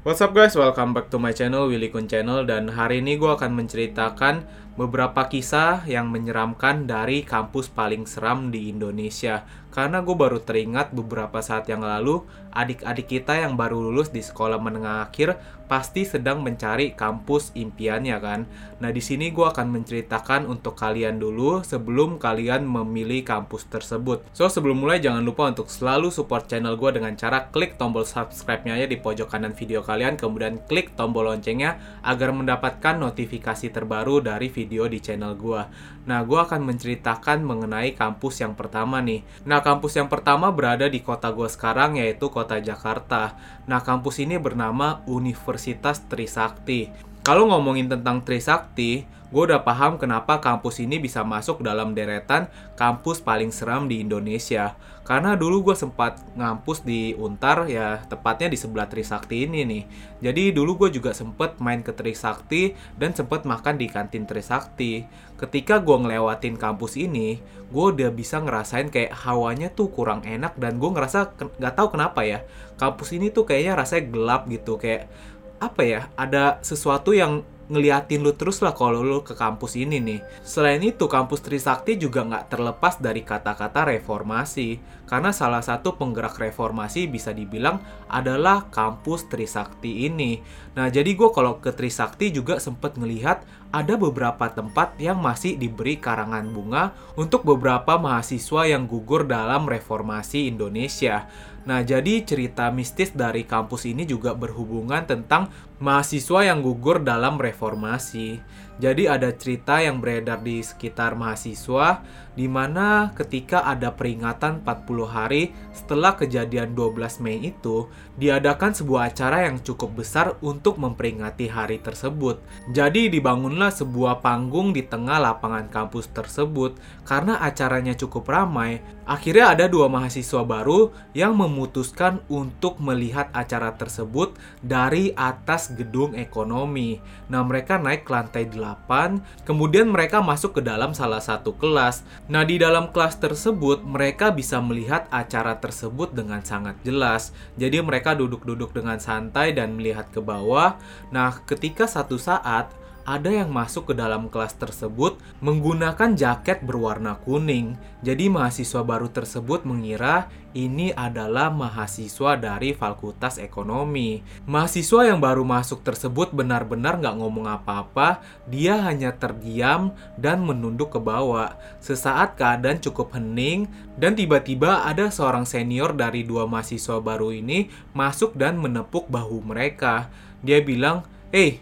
What's up guys, welcome back to my channel, Willy Kun Channel. Dan hari ini gue akan menceritakan beberapa kisah yang menyeramkan dari kampus paling seram di Indonesia. Karena gue baru teringat beberapa saat yang lalu Adik-adik kita yang baru lulus di sekolah menengah akhir Pasti sedang mencari kampus impiannya kan? Nah di sini gue akan menceritakan untuk kalian dulu Sebelum kalian memilih kampus tersebut. So sebelum mulai jangan lupa untuk selalu support channel gue Dengan cara klik tombol subscribe-nya ya di pojok kanan video kalian. Kemudian klik tombol loncengnya Agar mendapatkan notifikasi terbaru dari video di channel gue Nah gue akan menceritakan mengenai kampus yang pertama nih. Nah kampus yang pertama berada di kota gue sekarang yaitu kota Jakarta. Nah kampus ini bernama Universitas Trisakti kalau ngomongin tentang Trisakti, gue udah paham kenapa kampus ini bisa masuk dalam deretan kampus paling seram di Indonesia. Karena dulu gue sempat ngampus di Untar, ya tepatnya di sebelah Trisakti ini nih. Jadi dulu gue juga sempet main ke Trisakti dan sempet makan di kantin Trisakti. Ketika gue ngelewatin kampus ini, gue udah bisa ngerasain kayak hawanya tuh kurang enak dan gue ngerasa nggak tahu kenapa ya. Kampus ini tuh kayaknya rasanya gelap gitu, kayak apa ya ada sesuatu yang ngeliatin lu terus lah kalau lu ke kampus ini nih. Selain itu, kampus Trisakti juga nggak terlepas dari kata-kata reformasi. Karena salah satu penggerak reformasi bisa dibilang adalah kampus Trisakti ini. Nah, jadi gue kalau ke Trisakti juga sempet ngelihat ada beberapa tempat yang masih diberi karangan bunga untuk beberapa mahasiswa yang gugur dalam reformasi Indonesia. Nah, jadi cerita mistis dari kampus ini juga berhubungan tentang mahasiswa yang gugur dalam reformasi. Jadi ada cerita yang beredar di sekitar mahasiswa di mana ketika ada peringatan 40 hari setelah kejadian 12 Mei itu diadakan sebuah acara yang cukup besar untuk memperingati hari tersebut. Jadi dibangunlah sebuah panggung di tengah lapangan kampus tersebut karena acaranya cukup ramai. Akhirnya ada dua mahasiswa baru yang memutuskan untuk melihat acara tersebut dari atas gedung ekonomi. Nah, mereka naik ke lantai 8, kemudian mereka masuk ke dalam salah satu kelas. Nah, di dalam kelas tersebut mereka bisa melihat acara tersebut dengan sangat jelas. Jadi mereka duduk-duduk dengan santai dan melihat ke bawah. Nah, ketika satu saat ada yang masuk ke dalam kelas tersebut menggunakan jaket berwarna kuning. Jadi mahasiswa baru tersebut mengira ini adalah mahasiswa dari Fakultas Ekonomi. Mahasiswa yang baru masuk tersebut benar-benar nggak ngomong apa-apa, dia hanya terdiam dan menunduk ke bawah. Sesaat keadaan cukup hening dan tiba-tiba ada seorang senior dari dua mahasiswa baru ini masuk dan menepuk bahu mereka. Dia bilang, "Hei,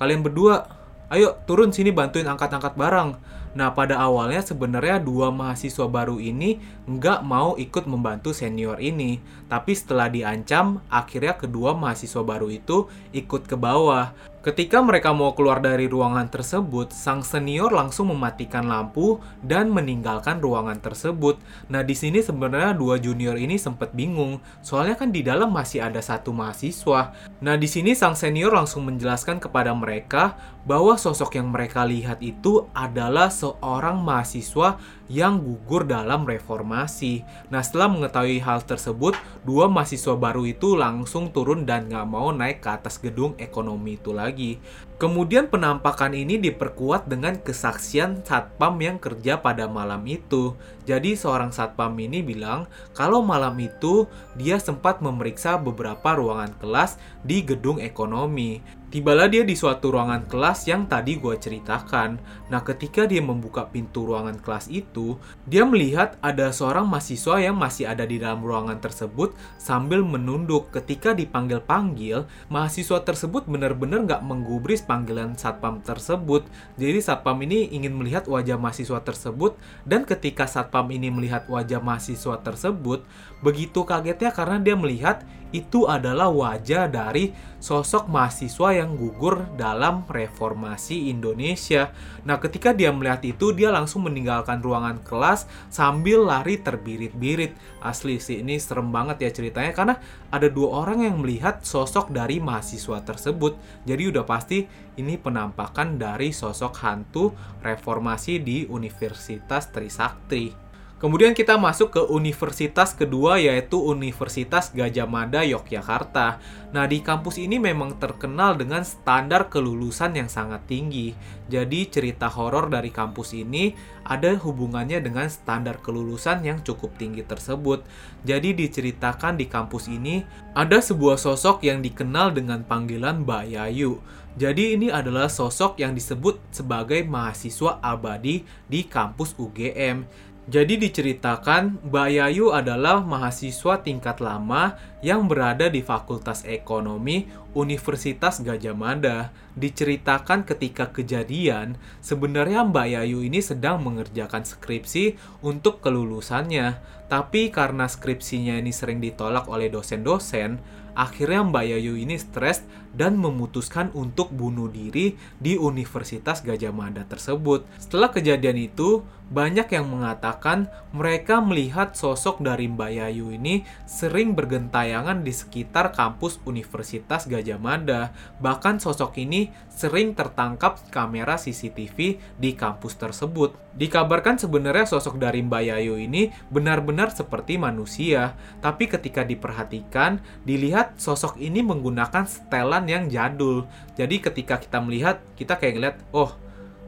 kalian berdua, ayo turun sini bantuin angkat-angkat barang. Nah, pada awalnya sebenarnya dua mahasiswa baru ini nggak mau ikut membantu senior ini. Tapi setelah diancam, akhirnya kedua mahasiswa baru itu ikut ke bawah. Ketika mereka mau keluar dari ruangan tersebut, sang senior langsung mematikan lampu dan meninggalkan ruangan tersebut. Nah, di sini sebenarnya dua junior ini sempat bingung, soalnya kan di dalam masih ada satu mahasiswa. Nah, di sini sang senior langsung menjelaskan kepada mereka bahwa sosok yang mereka lihat itu adalah seorang mahasiswa yang gugur dalam reformasi. Nah, setelah mengetahui hal tersebut, dua mahasiswa baru itu langsung turun dan nggak mau naik ke atas gedung ekonomi itu lagi lagi. Kemudian penampakan ini diperkuat dengan kesaksian satpam yang kerja pada malam itu. Jadi seorang satpam ini bilang kalau malam itu dia sempat memeriksa beberapa ruangan kelas di gedung ekonomi. Tibalah dia di suatu ruangan kelas yang tadi gue ceritakan. Nah, ketika dia membuka pintu ruangan kelas itu, dia melihat ada seorang mahasiswa yang masih ada di dalam ruangan tersebut sambil menunduk. Ketika dipanggil-panggil, mahasiswa tersebut benar-benar nggak menggubris panggilan satpam tersebut. Jadi satpam ini ingin melihat wajah mahasiswa tersebut dan ketika satpam ini melihat wajah mahasiswa tersebut, begitu kagetnya karena dia melihat itu adalah wajah dari sosok mahasiswa yang gugur dalam reformasi Indonesia. Nah, ketika dia melihat itu, dia langsung meninggalkan ruangan kelas sambil lari terbirit-birit. Asli sih, ini serem banget ya ceritanya karena ada dua orang yang melihat sosok dari mahasiswa tersebut. Jadi udah pasti ini penampakan dari sosok hantu reformasi di Universitas Trisakti. Kemudian kita masuk ke universitas kedua yaitu Universitas Gajah Mada Yogyakarta. Nah, di kampus ini memang terkenal dengan standar kelulusan yang sangat tinggi. Jadi, cerita horor dari kampus ini ada hubungannya dengan standar kelulusan yang cukup tinggi tersebut. Jadi, diceritakan di kampus ini ada sebuah sosok yang dikenal dengan panggilan Mbak Yayu. Jadi ini adalah sosok yang disebut sebagai mahasiswa abadi di kampus UGM. Jadi diceritakan Mbak Yayu adalah mahasiswa tingkat lama yang berada di Fakultas Ekonomi Universitas Gajah Mada. Diceritakan ketika kejadian, sebenarnya Mbak Yayu ini sedang mengerjakan skripsi untuk kelulusannya. Tapi karena skripsinya ini sering ditolak oleh dosen-dosen, akhirnya Mbak Yayu ini stres dan memutuskan untuk bunuh diri di Universitas Gajah Mada tersebut. Setelah kejadian itu, banyak yang mengatakan mereka melihat sosok dari Mbak Yayu ini sering bergentayangan di sekitar kampus Universitas Gajah Mada. Bahkan sosok ini sering tertangkap kamera CCTV di kampus tersebut. Dikabarkan sebenarnya sosok dari Mbak Yayu ini benar-benar seperti manusia, tapi ketika diperhatikan, dilihat sosok ini menggunakan setelan yang jadul. Jadi ketika kita melihat, kita kayak ngeliat, oh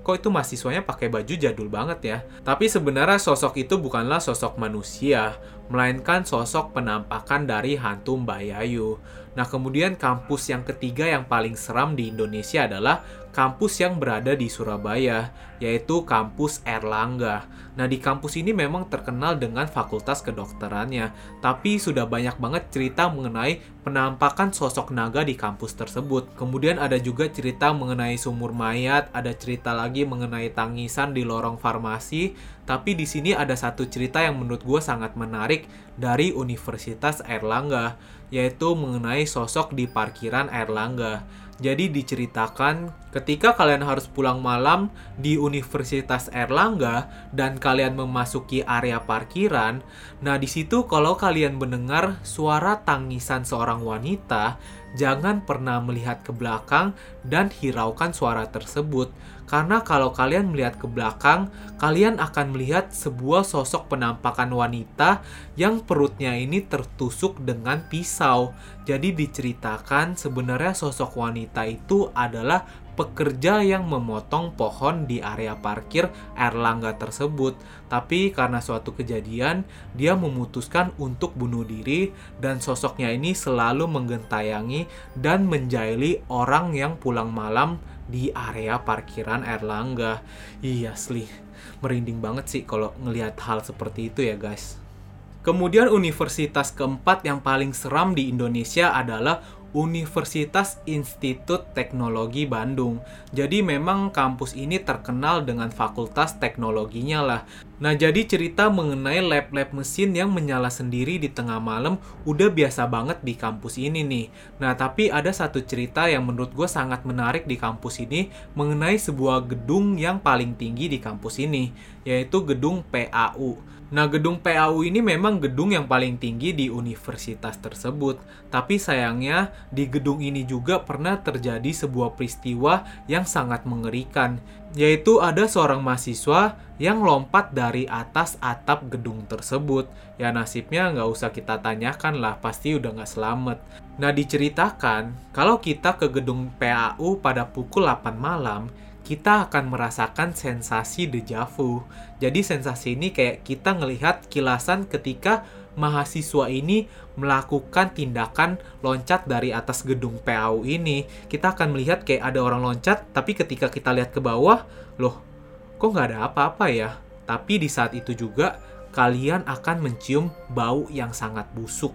kok itu mahasiswanya pakai baju jadul banget ya. Tapi sebenarnya sosok itu bukanlah sosok manusia, melainkan sosok penampakan dari hantu Mbak Yayu. Nah, kemudian kampus yang ketiga yang paling seram di Indonesia adalah kampus yang berada di Surabaya, yaitu kampus Erlangga. Nah, di kampus ini memang terkenal dengan fakultas kedokterannya, tapi sudah banyak banget cerita mengenai penampakan sosok naga di kampus tersebut. Kemudian ada juga cerita mengenai sumur mayat, ada cerita lagi mengenai tangisan di lorong farmasi, tapi di sini ada satu cerita yang menurut gue sangat menarik dari Universitas Erlangga, yaitu mengenai sosok di parkiran Erlangga. Jadi diceritakan ketika kalian harus pulang malam di Universitas Erlangga dan kalian memasuki area parkiran, nah di situ kalau kalian mendengar suara tangisan seorang wanita, jangan pernah melihat ke belakang dan hiraukan suara tersebut karena kalau kalian melihat ke belakang, kalian akan melihat sebuah sosok penampakan wanita yang perutnya ini tertusuk dengan pisau. Jadi diceritakan sebenarnya sosok wanita itu adalah pekerja yang memotong pohon di area parkir Erlangga tersebut. Tapi karena suatu kejadian, dia memutuskan untuk bunuh diri dan sosoknya ini selalu menggentayangi dan menjaili orang yang pulang malam di area parkiran Erlangga. Iya asli, merinding banget sih kalau ngelihat hal seperti itu ya guys. Kemudian universitas keempat yang paling seram di Indonesia adalah Universitas Institut Teknologi Bandung. Jadi memang kampus ini terkenal dengan fakultas teknologinya lah. Nah jadi cerita mengenai lab-lab mesin yang menyala sendiri di tengah malam udah biasa banget di kampus ini nih. Nah tapi ada satu cerita yang menurut gue sangat menarik di kampus ini mengenai sebuah gedung yang paling tinggi di kampus ini, yaitu gedung PAU. Nah, gedung PAU ini memang gedung yang paling tinggi di universitas tersebut. Tapi sayangnya, di gedung ini juga pernah terjadi sebuah peristiwa yang sangat mengerikan, yaitu ada seorang mahasiswa yang lompat dari atas atap gedung tersebut. Ya nasibnya nggak usah kita tanyakan lah, pasti udah nggak selamat. Nah, diceritakan, kalau kita ke gedung PAU pada pukul 8 malam, kita akan merasakan sensasi dejavu. Jadi sensasi ini kayak kita ngelihat kilasan ketika mahasiswa ini melakukan tindakan loncat dari atas gedung PAU ini. Kita akan melihat kayak ada orang loncat, tapi ketika kita lihat ke bawah, loh, kok nggak ada apa-apa ya? Tapi di saat itu juga, kalian akan mencium bau yang sangat busuk.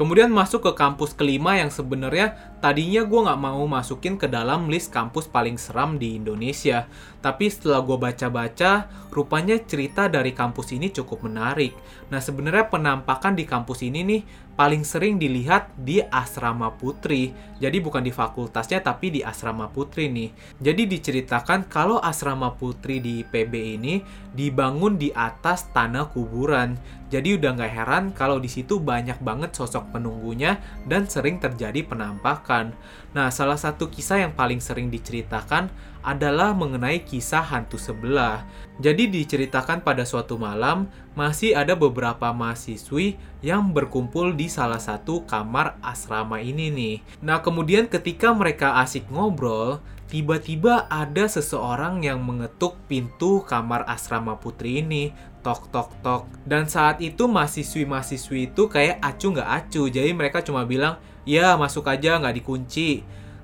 Kemudian masuk ke kampus kelima yang sebenarnya tadinya gue nggak mau masukin ke dalam list kampus paling seram di Indonesia. Tapi setelah gue baca-baca, rupanya cerita dari kampus ini cukup menarik. Nah sebenarnya penampakan di kampus ini nih paling sering dilihat di asrama putri. Jadi bukan di fakultasnya tapi di asrama putri nih. Jadi diceritakan kalau asrama putri di PB ini dibangun di atas tanah kuburan. Jadi udah nggak heran kalau di situ banyak banget sosok penunggunya dan sering terjadi penampakan. Nah, salah satu kisah yang paling sering diceritakan adalah mengenai kisah hantu sebelah. Jadi diceritakan pada suatu malam, masih ada beberapa mahasiswi yang berkumpul di salah satu kamar asrama ini nih. Nah, kemudian ketika mereka asik ngobrol, tiba-tiba ada seseorang yang mengetuk pintu kamar asrama putri ini. Tok, tok, tok. Dan saat itu mahasiswi-mahasiswi itu kayak acu nggak acu. Jadi mereka cuma bilang, ya masuk aja nggak dikunci.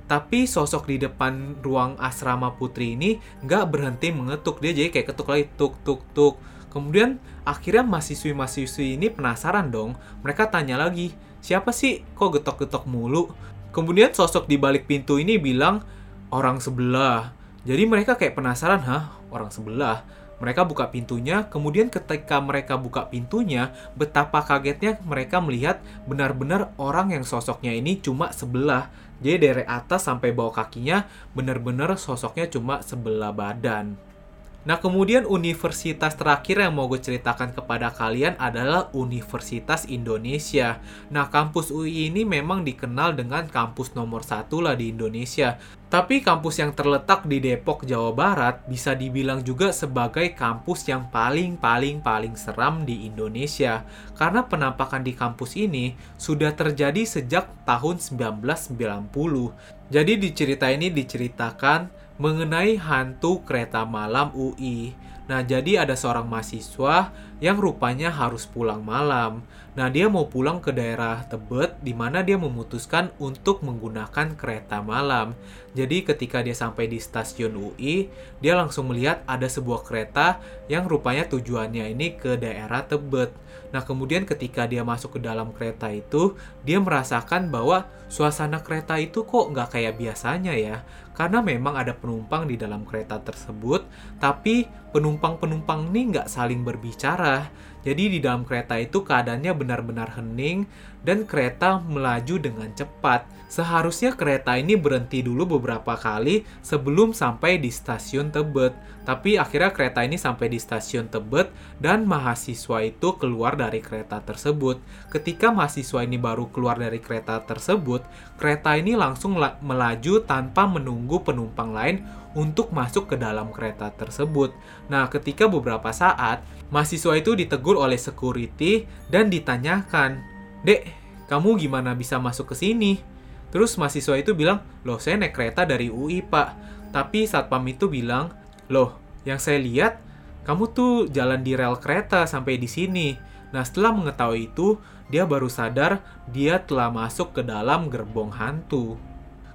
Tapi sosok di depan ruang asrama putri ini nggak berhenti mengetuk. Dia jadi kayak ketuk lagi, tuk, tuk, tuk Kemudian akhirnya mahasiswi-mahasiswi ini penasaran dong. Mereka tanya lagi, siapa sih kok getok-getok mulu? Kemudian sosok di balik pintu ini bilang, orang sebelah. Jadi mereka kayak penasaran, hah? Orang sebelah? Mereka buka pintunya, kemudian ketika mereka buka pintunya, betapa kagetnya mereka melihat benar-benar orang yang sosoknya ini cuma sebelah. Jadi dari atas sampai bawah kakinya, benar-benar sosoknya cuma sebelah badan. Nah, kemudian universitas terakhir yang mau gue ceritakan kepada kalian adalah Universitas Indonesia. Nah, kampus UI ini memang dikenal dengan kampus nomor satu lah di Indonesia. Tapi kampus yang terletak di Depok, Jawa Barat bisa dibilang juga sebagai kampus yang paling-paling-paling seram di Indonesia. Karena penampakan di kampus ini sudah terjadi sejak tahun 1990. Jadi di cerita ini diceritakan mengenai hantu kereta malam UI. Nah, jadi ada seorang mahasiswa yang rupanya harus pulang malam. Nah, dia mau pulang ke daerah Tebet di mana dia memutuskan untuk menggunakan kereta malam. Jadi, ketika dia sampai di stasiun UI, dia langsung melihat ada sebuah kereta yang rupanya tujuannya ini ke daerah Tebet. Nah, kemudian ketika dia masuk ke dalam kereta itu, dia merasakan bahwa suasana kereta itu kok nggak kayak biasanya ya. Karena memang ada penumpang di dalam kereta tersebut, tapi penumpang-penumpang ini nggak saling berbicara. Jadi di dalam kereta itu keadaannya benar-benar hening dan kereta melaju dengan cepat. Seharusnya kereta ini berhenti dulu beberapa kali sebelum sampai di stasiun Tebet. Tapi akhirnya kereta ini sampai di stasiun Tebet dan mahasiswa itu keluar dari kereta tersebut. Ketika mahasiswa ini baru keluar dari kereta tersebut, kereta ini langsung melaju tanpa menunggu penumpang lain untuk masuk ke dalam kereta tersebut. Nah, ketika beberapa saat, mahasiswa itu ditegur oleh security dan ditanyakan, Dek, kamu gimana bisa masuk ke sini? Terus mahasiswa itu bilang, loh saya naik kereta dari UI pak. Tapi satpam itu bilang, loh yang saya lihat kamu tuh jalan di rel kereta sampai di sini. Nah setelah mengetahui itu, dia baru sadar dia telah masuk ke dalam gerbong hantu.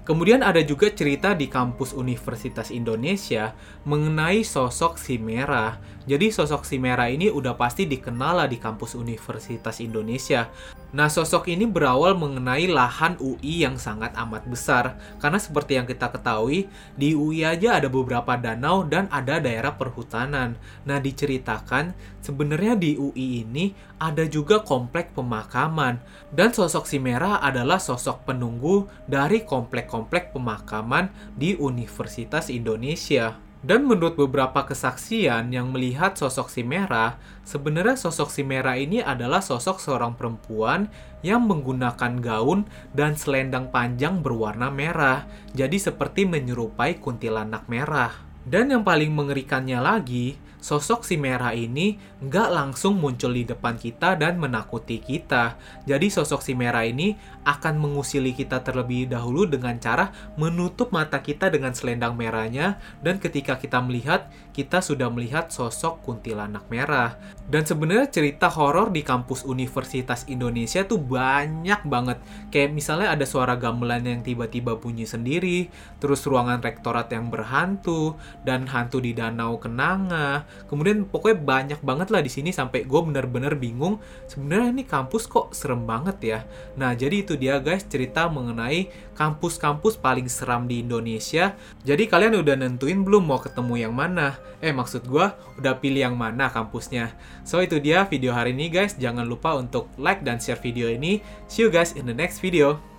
Kemudian ada juga cerita di kampus Universitas Indonesia mengenai sosok si merah. Jadi sosok si merah ini udah pasti dikenal lah di kampus Universitas Indonesia. Nah, sosok ini berawal mengenai lahan UI yang sangat amat besar. Karena seperti yang kita ketahui, di UI aja ada beberapa danau dan ada daerah perhutanan. Nah, diceritakan sebenarnya di UI ini ada juga komplek pemakaman. Dan sosok si merah adalah sosok penunggu dari komplek-komplek pemakaman di Universitas Indonesia. Dan menurut beberapa kesaksian yang melihat sosok si merah, sebenarnya sosok si merah ini adalah sosok seorang perempuan yang menggunakan gaun dan selendang panjang berwarna merah. Jadi seperti menyerupai kuntilanak merah. Dan yang paling mengerikannya lagi, sosok si merah ini nggak langsung muncul di depan kita dan menakuti kita. Jadi sosok si merah ini akan mengusili kita terlebih dahulu dengan cara menutup mata kita dengan selendang merahnya dan ketika kita melihat, kita sudah melihat sosok kuntilanak merah. Dan sebenarnya cerita horor di kampus Universitas Indonesia tuh banyak banget. Kayak misalnya ada suara gamelan yang tiba-tiba bunyi sendiri, terus ruangan rektorat yang berhantu, dan hantu di danau kenanga. Kemudian pokoknya banyak banget lah di sini sampai gue bener-bener bingung. Sebenarnya ini kampus kok serem banget ya. Nah jadi itu dia guys cerita mengenai kampus-kampus paling seram di Indonesia. Jadi kalian udah nentuin belum mau ketemu yang mana? Eh maksud gue udah pilih yang mana kampusnya? So itu dia video hari ini guys. Jangan lupa untuk like dan share video ini. See you guys in the next video.